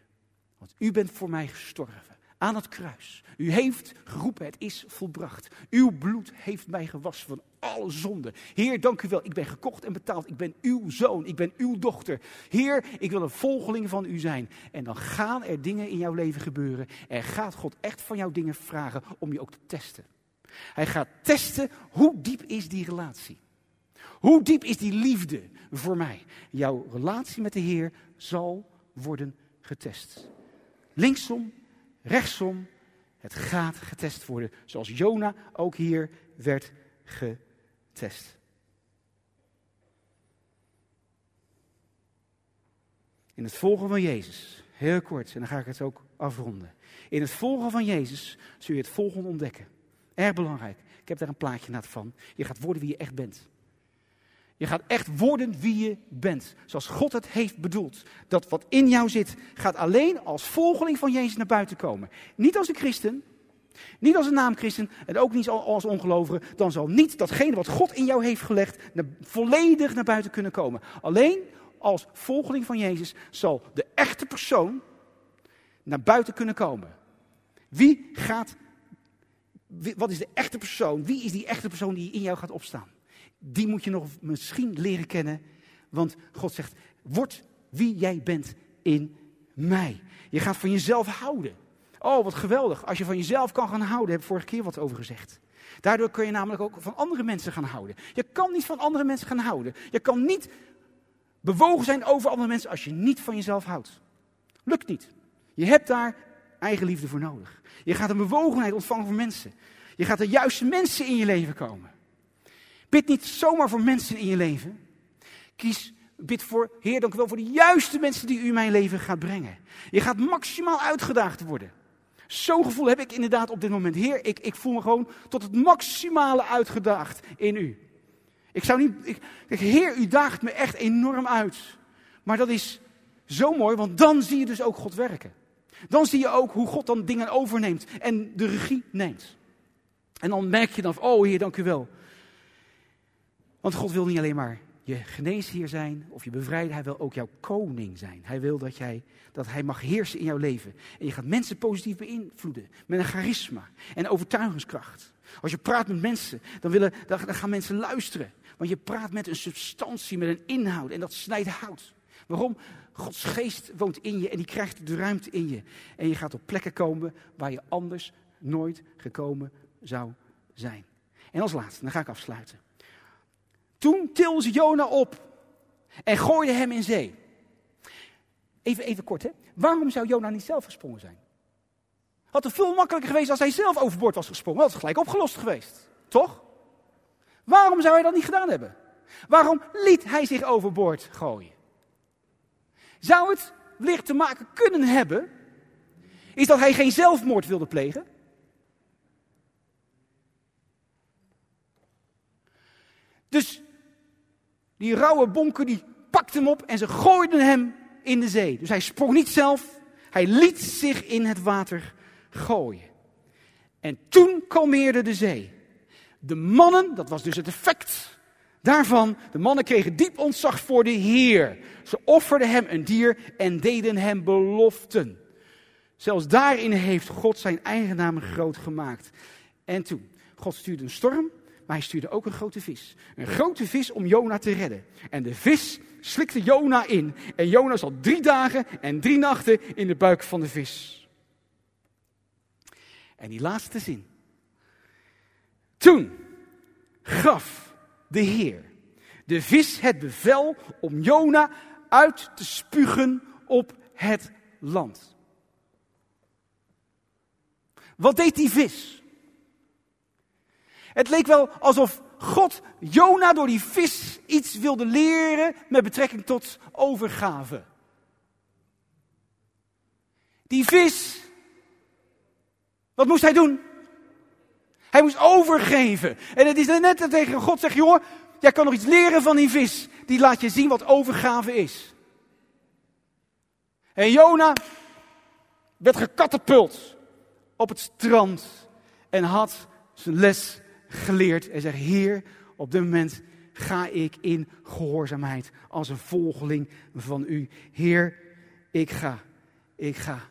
Want u bent voor mij gestorven aan het kruis. U heeft geroepen, het is volbracht. Uw bloed heeft mij gewassen van alle zonden. Heer, dank u wel. Ik ben gekocht en betaald. Ik ben uw zoon. Ik ben uw dochter. Heer, ik wil een volgeling van u zijn. En dan gaan er dingen in jouw leven gebeuren. Er gaat God echt van jou dingen vragen om je ook te testen. Hij gaat testen hoe diep is die relatie. Hoe diep is die liefde voor mij? Jouw relatie met de Heer zal worden getest. Linksom rechtsom. Het gaat getest worden, zoals Jona ook hier werd getest. In het volgen van Jezus, heel kort, en dan ga ik het ook afronden. In het volgen van Jezus zul je het volgende ontdekken. Erg belangrijk. Ik heb daar een plaatje naar van. Je gaat worden wie je echt bent. Je gaat echt worden wie je bent. Zoals God het heeft bedoeld. Dat wat in jou zit, gaat alleen als volgeling van Jezus naar buiten komen. Niet als een christen. Niet als een naamchristen. En ook niet als ongelovige. Dan zal niet datgene wat God in jou heeft gelegd. volledig naar buiten kunnen komen. Alleen als volgeling van Jezus zal de echte persoon naar buiten kunnen komen. Wie gaat. Wat is de echte persoon? Wie is die echte persoon die in jou gaat opstaan? Die moet je nog misschien leren kennen. Want God zegt, word wie jij bent in mij. Je gaat van jezelf houden. Oh, wat geweldig. Als je van jezelf kan gaan houden, heb ik vorige keer wat over gezegd. Daardoor kun je namelijk ook van andere mensen gaan houden. Je kan niet van andere mensen gaan houden. Je kan niet bewogen zijn over andere mensen als je niet van jezelf houdt. Lukt niet. Je hebt daar eigen liefde voor nodig. Je gaat een bewogenheid ontvangen voor mensen. Je gaat de juiste mensen in je leven komen. Bid niet zomaar voor mensen in je leven. Kies, bid voor, Heer, dank u wel voor de juiste mensen die u mijn leven gaat brengen. Je gaat maximaal uitgedaagd worden. Zo'n gevoel heb ik inderdaad op dit moment. Heer, ik, ik voel me gewoon tot het maximale uitgedaagd in u. Ik zou niet, ik, Heer, u daagt me echt enorm uit. Maar dat is zo mooi, want dan zie je dus ook God werken. Dan zie je ook hoe God dan dingen overneemt en de regie neemt. En dan merk je dan, oh Heer, dank u wel. Want God wil niet alleen maar je geneesheer zijn of je bevrijden, hij wil ook jouw koning zijn. Hij wil dat, jij, dat hij mag heersen in jouw leven. En je gaat mensen positief beïnvloeden met een charisma en overtuigingskracht. Als je praat met mensen, dan, willen, dan gaan mensen luisteren. Want je praat met een substantie, met een inhoud en dat snijdt hout. Waarom? Gods geest woont in je en die krijgt de ruimte in je. En je gaat op plekken komen waar je anders nooit gekomen zou zijn. En als laatste, dan ga ik afsluiten. Toen tilde ze Jona op en gooide hem in zee. Even, even kort, hè. Waarom zou Jona niet zelf gesprongen zijn? Had het veel makkelijker geweest als hij zelf overboord was gesprongen. Dat was gelijk opgelost geweest. Toch? Waarom zou hij dat niet gedaan hebben? Waarom liet hij zich overboord gooien? Zou het wellicht te maken kunnen hebben, is dat hij geen zelfmoord wilde plegen? Dus die rauwe bonken die pakten hem op en ze gooiden hem in de zee. Dus hij sprong niet zelf, hij liet zich in het water gooien. En toen kalmeerde de zee. De mannen, dat was dus het effect daarvan, de mannen kregen diep ontzag voor de Heer. Ze offerden hem een dier en deden hem beloften. Zelfs daarin heeft God zijn eigen naam groot gemaakt. En toen, God stuurde een storm maar hij stuurde ook een grote vis. Een grote vis om Jona te redden. En de vis slikte Jona in. En Jona zat drie dagen en drie nachten in de buik van de vis. En die laatste zin. Toen gaf de Heer de vis het bevel om Jona uit te spugen op het land. Wat deed die vis? Het leek wel alsof God Jona door die vis iets wilde leren met betrekking tot overgave. Die vis, wat moest hij doen? Hij moest overgeven. En het is net dat tegen God zegt, joh, jij kan nog iets leren van die vis. Die laat je zien wat overgave is. En Jona werd gekatapult op het strand en had zijn les geleerd en zegt: Heer, op dit moment ga ik in gehoorzaamheid als een volgeling van u. Heer, ik ga, ik ga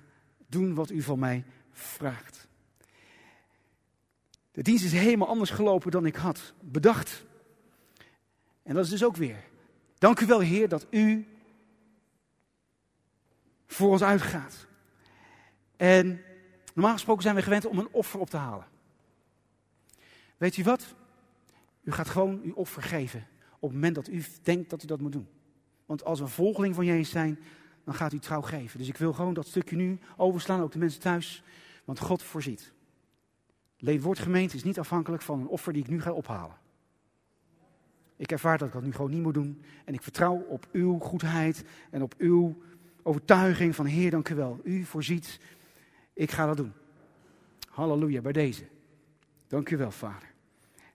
doen wat u van mij vraagt. De dienst is helemaal anders gelopen dan ik had bedacht. En dat is dus ook weer. Dank u wel, Heer, dat u voor ons uitgaat. En normaal gesproken zijn we gewend om een offer op te halen. Weet u wat? U gaat gewoon uw offer geven op het moment dat u denkt dat u dat moet doen. Want als we een volgeling van Jezus zijn, dan gaat u trouw geven. Dus ik wil gewoon dat stukje nu overslaan, ook de mensen thuis. Want God voorziet. Leefwoordgemeente is niet afhankelijk van een offer die ik nu ga ophalen. Ik ervaar dat ik dat nu gewoon niet moet doen. En ik vertrouw op uw goedheid en op uw overtuiging van Heer, dank u wel. U voorziet, ik ga dat doen. Halleluja, bij deze. Dank u wel, Vader.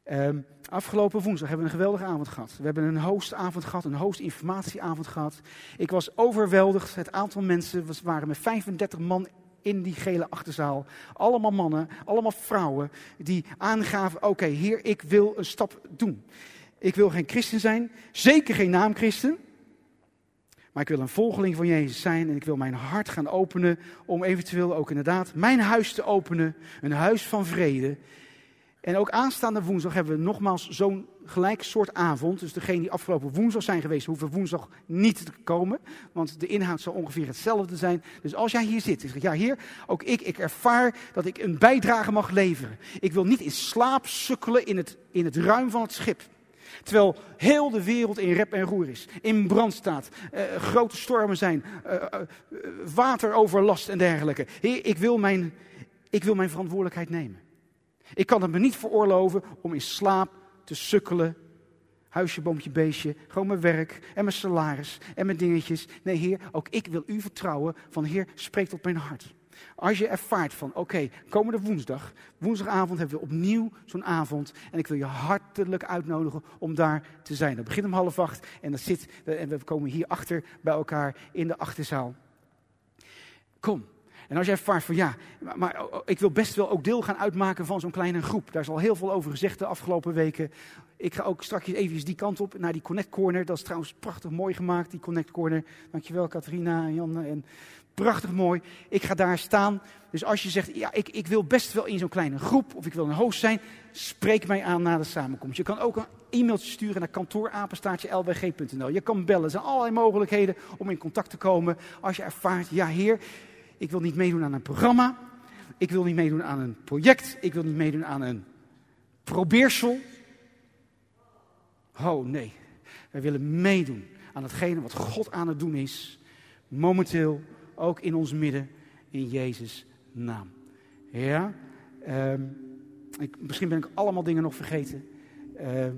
Ehm, afgelopen woensdag hebben we een geweldige avond gehad. We hebben een hostavond gehad, een hostinformatieavond gehad. Ik was overweldigd. Het aantal mensen was, waren met 35 man in die gele achterzaal. Allemaal mannen, allemaal vrouwen die aangaven: Oké, Heer, ik wil een stap doen. Ik wil geen christen zijn, zeker geen naamchristen. Maar ik wil een volgeling van Jezus zijn en ik wil mijn hart gaan openen om eventueel ook inderdaad mijn huis te openen. Een huis van vrede. En ook aanstaande woensdag hebben we nogmaals zo'n gelijk soort avond. Dus degene die afgelopen woensdag zijn geweest, hoeven woensdag niet te komen. Want de inhoud zal ongeveer hetzelfde zijn. Dus als jij hier zit, zeg ja heer, ook ik, ik ervaar dat ik een bijdrage mag leveren. Ik wil niet in slaap sukkelen in het, in het ruim van het schip. Terwijl heel de wereld in rep en roer is, in brand staat, uh, grote stormen zijn, uh, wateroverlast en dergelijke. Heer, ik wil, mijn, ik wil mijn verantwoordelijkheid nemen. Ik kan het me niet veroorloven om in slaap te sukkelen. Huisje, boompje, beestje, gewoon mijn werk en mijn salaris en mijn dingetjes. Nee, Heer, ook ik wil u vertrouwen van Heer, spreek tot mijn hart. Als je ervaart van, oké, komende woensdag, woensdagavond hebben we opnieuw zo'n avond. En ik wil je hartelijk uitnodigen om daar te zijn. Dat begint om half acht en, dat zit, en we komen hier achter bij elkaar in de achterzaal. Kom. En als jij ervaart van ja, maar, maar ik wil best wel ook deel gaan uitmaken van zo'n kleine groep. Daar is al heel veel over gezegd de afgelopen weken. Ik ga ook straks even die kant op, naar die Connect Corner. Dat is trouwens prachtig mooi gemaakt, die Connect Corner. Dankjewel, Katrina en Jan en Prachtig mooi. Ik ga daar staan. Dus als je zegt, ja, ik, ik wil best wel in zo'n kleine groep of ik wil een host zijn, spreek mij aan na de samenkomst. Je kan ook een e-mailtje sturen naar kantoorapenstaartje.lwg.nl. Je kan bellen. Er zijn allerlei mogelijkheden om in contact te komen. Als je ervaart, ja heer, ik wil niet meedoen aan een programma. Ik wil niet meedoen aan een project. Ik wil niet meedoen aan een probeersel. Oh nee, wij willen meedoen aan hetgene wat God aan het doen is. Momenteel ook in ons midden, in Jezus' naam. Ja, ehm, ik, misschien ben ik allemaal dingen nog vergeten, ehm,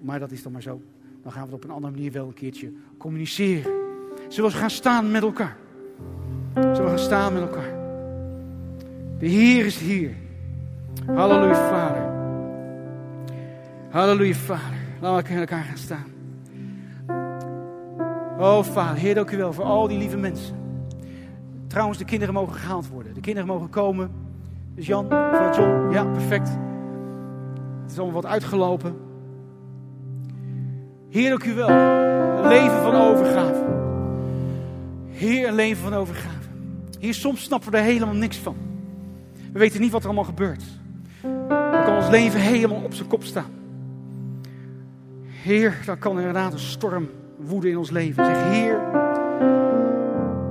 maar dat is dan maar zo. Dan gaan we het op een andere manier wel een keertje communiceren. Zullen we gaan staan met elkaar? Zullen we gaan staan met elkaar? De Heer is hier. Halleluja, Vader. Halleluja, Vader. Laten we met elkaar gaan staan. Oh, Vader, Heer, dank u wel voor al die lieve mensen. Trouwens, de kinderen mogen gehaald worden. De kinderen mogen komen. Dus Jan, mevrouw John, ja, perfect. Het is allemaal wat uitgelopen. Heer, dank u wel. Een leven van overgave. Heer, een leven van overgave. Heer, soms snappen we er helemaal niks van. We weten niet wat er allemaal gebeurt. Dan kan ons leven helemaal op zijn kop staan. Heer, dan kan inderdaad een storm woeden in ons leven. Zeg, Heer,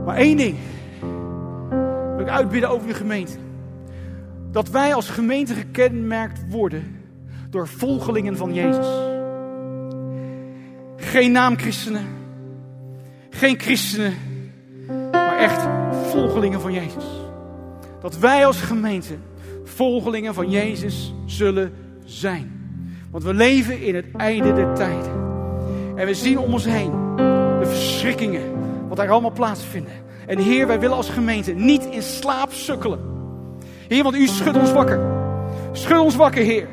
maar één ding wil ik uitbidden over de gemeente. Dat wij als gemeente gekenmerkt worden door volgelingen van Jezus. Geen naamchristenen, geen christenen, echt volgelingen van Jezus. Dat wij als gemeente volgelingen van Jezus zullen zijn. Want we leven in het einde der tijden. En we zien om ons heen de verschrikkingen, wat daar allemaal plaatsvinden. En Heer, wij willen als gemeente niet in slaap sukkelen. Heer, want u schudt ons wakker. Schud ons wakker, Heer.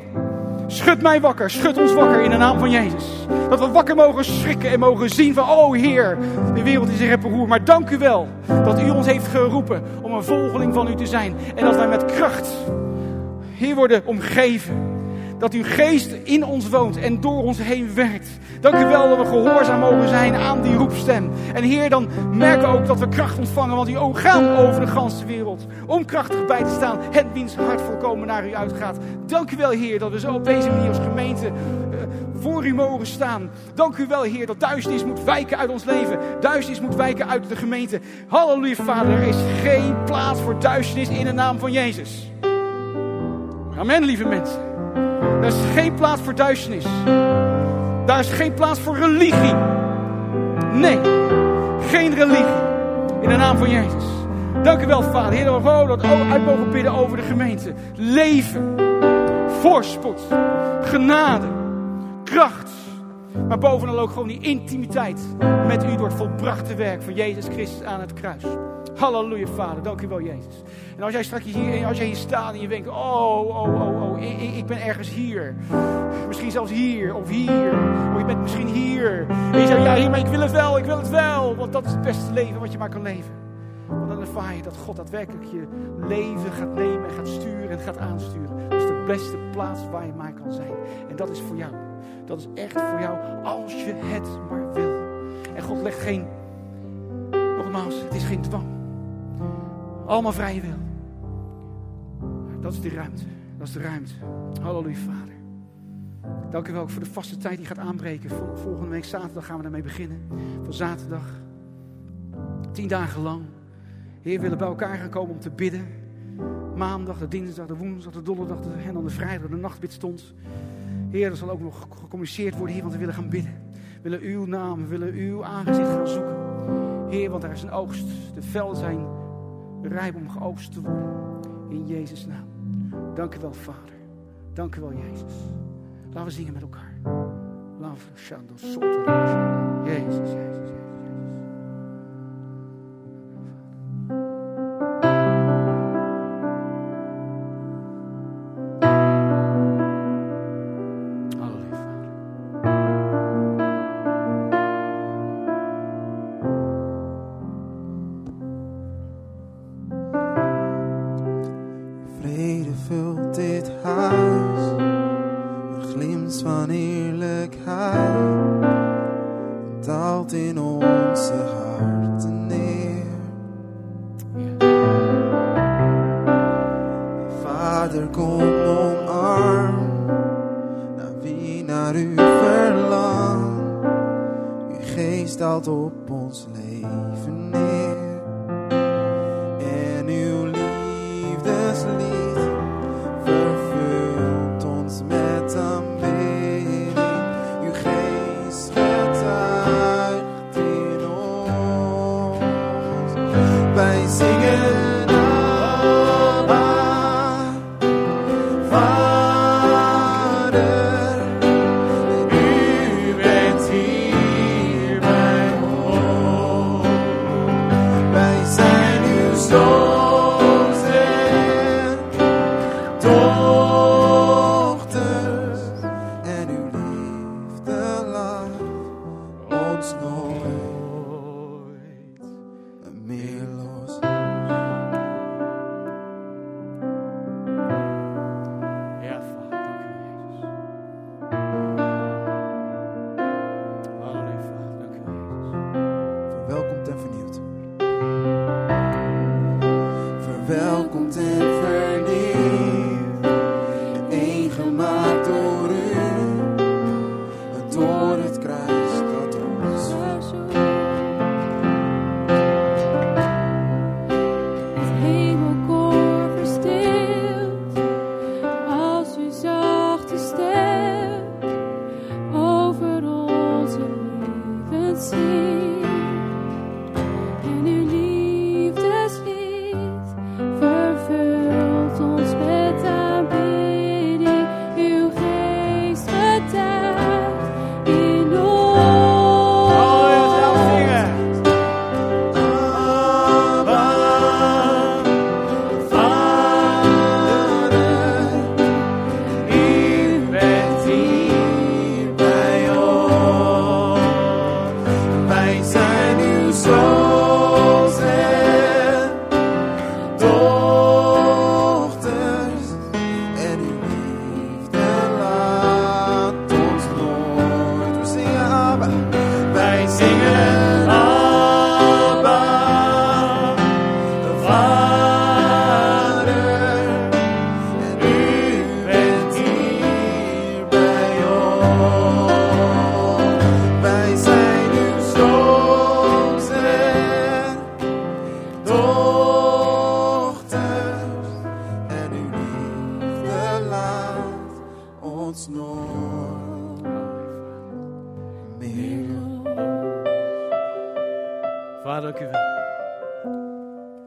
Schud mij wakker, schud ons wakker in de naam van Jezus. Dat we wakker mogen schrikken en mogen zien van, oh Heer, de wereld is in rep. Maar dank u wel dat u ons heeft geroepen om een volgeling van u te zijn. En dat wij met kracht, Heer, worden omgeven dat uw geest in ons woont en door ons heen werkt. Dank u wel dat we gehoorzaam mogen zijn aan die roepstem. En Heer, dan merken ook dat we kracht ontvangen, want uw ogen gaan over de ganse wereld. Om krachtig bij te staan, het wiens hart volkomen naar u uitgaat. Dank u wel, Heer, dat we zo op deze manier als gemeente uh, voor u mogen staan. Dank u wel, Heer, dat duisternis moet wijken uit ons leven. Duisternis moet wijken uit de gemeente. Halleluja, Vader, er is geen plaats voor duisternis in de naam van Jezus. Amen, lieve mensen. Daar is geen plaats voor duisternis. Daar is geen plaats voor religie. Nee, geen religie. In de naam van Jezus. Dank u wel, Vader. Heer, dat we dat uit mogen bidden over de gemeente. Leven, voorspoed, genade, kracht. Maar bovenal ook gewoon die intimiteit met u door het volbrachte werk van Jezus Christus aan het kruis. Halleluja, Vader. Dank u wel, Jezus. En als jij straks hier, als jij hier staat en je denkt, oh, oh, oh, oh, ik, ik ben ergens hier. Misschien zelfs hier of hier. Of je bent misschien hier. En je zegt, ja, maar ik wil het wel, ik wil het wel. Want dat is het beste leven wat je maar kan leven. Want dan ervaar je dat God daadwerkelijk je leven gaat nemen en gaat sturen en gaat aansturen. Dat is de beste plaats waar je maar kan zijn. En dat is voor jou. Dat is echt voor jou als je het maar wil. En God legt geen, nogmaals, het is geen dwang. Allemaal vrije wil. Dat is de ruimte. Dat is de ruimte. Halleluja, Vader. Dank u wel voor de vaste tijd die gaat aanbreken. Volgende week zaterdag gaan we daarmee beginnen. Van zaterdag. Tien dagen lang. Heer, we willen bij elkaar gaan komen om te bidden. Maandag, de dinsdag, de woensdag, de donderdag en dan de vrijdag, de nachtbid stond. Heer, er zal ook nog gecommuniceerd worden hier, want we willen gaan bidden. We willen uw naam, we willen uw aangezicht gaan zoeken. Heer, want er is een oogst. De velden zijn rijp om geoogst te worden. In Jezus' naam. Dank u wel, Vader. Dank u wel, Jezus. Laten we zingen met elkaar. Laten we Jezus, Jezus, Een glimps van eerlijkheid daalt in onze harten neer. Vader, kom omarm, naar wie naar u verlangt. Uw geest daalt op ons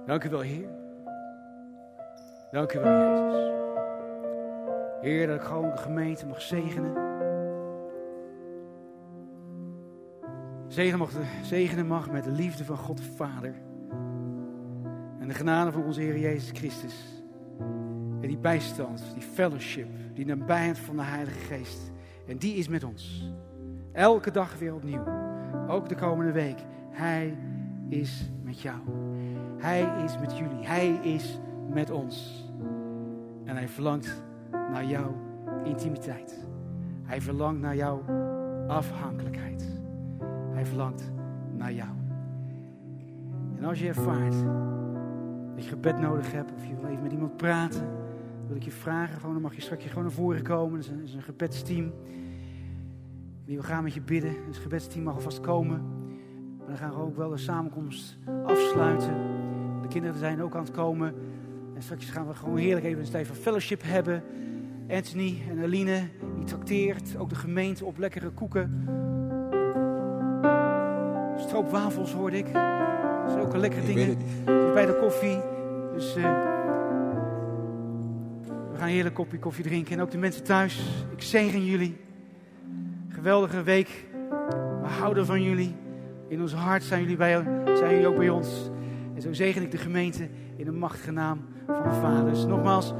Jezus. mag zegenen. Zegenen mag, zegenen mag met de liefde van God de Vader. En de genade van onze Heer Jezus Christus. En die bijstand, die fellowship, die nabijheid van de Heilige Geest. En die is met ons. Elke dag weer opnieuw. Ook de komende week. Hij is met jou. Hij is met jullie. Hij is met ons. En hij verlangt naar jouw intimiteit. Hij verlangt naar jouw afhankelijkheid. Hij verlangt naar jou. En als je ervaart dat je gebed nodig hebt, of je wil even met iemand praten, wil ik je vragen, gewoon, dan mag je straks gewoon naar voren komen. Er is een, gebedsteam. Die wil gaan met je bidden. Het gebedsteam mag alvast komen. Maar dan gaan we ook wel de samenkomst afsluiten. De kinderen zijn ook aan het komen. En straks gaan we gewoon heerlijk even een tijd van fellowship hebben. Anthony en Aline, die trakteert. Ook de gemeente op lekkere koeken. Stroopwafels hoorde ik. Dat zijn ook een lekkere dingen. Bij de koffie. Dus eh, we gaan een heerlijk kopje koffie drinken. En ook de mensen thuis. Ik zegen jullie. Geweldige week. We houden van jullie. In ons hart zijn jullie, bij, zijn jullie ook bij ons. En zo zegen ik de gemeente in de machtige naam van de Vader. Dus nogmaals,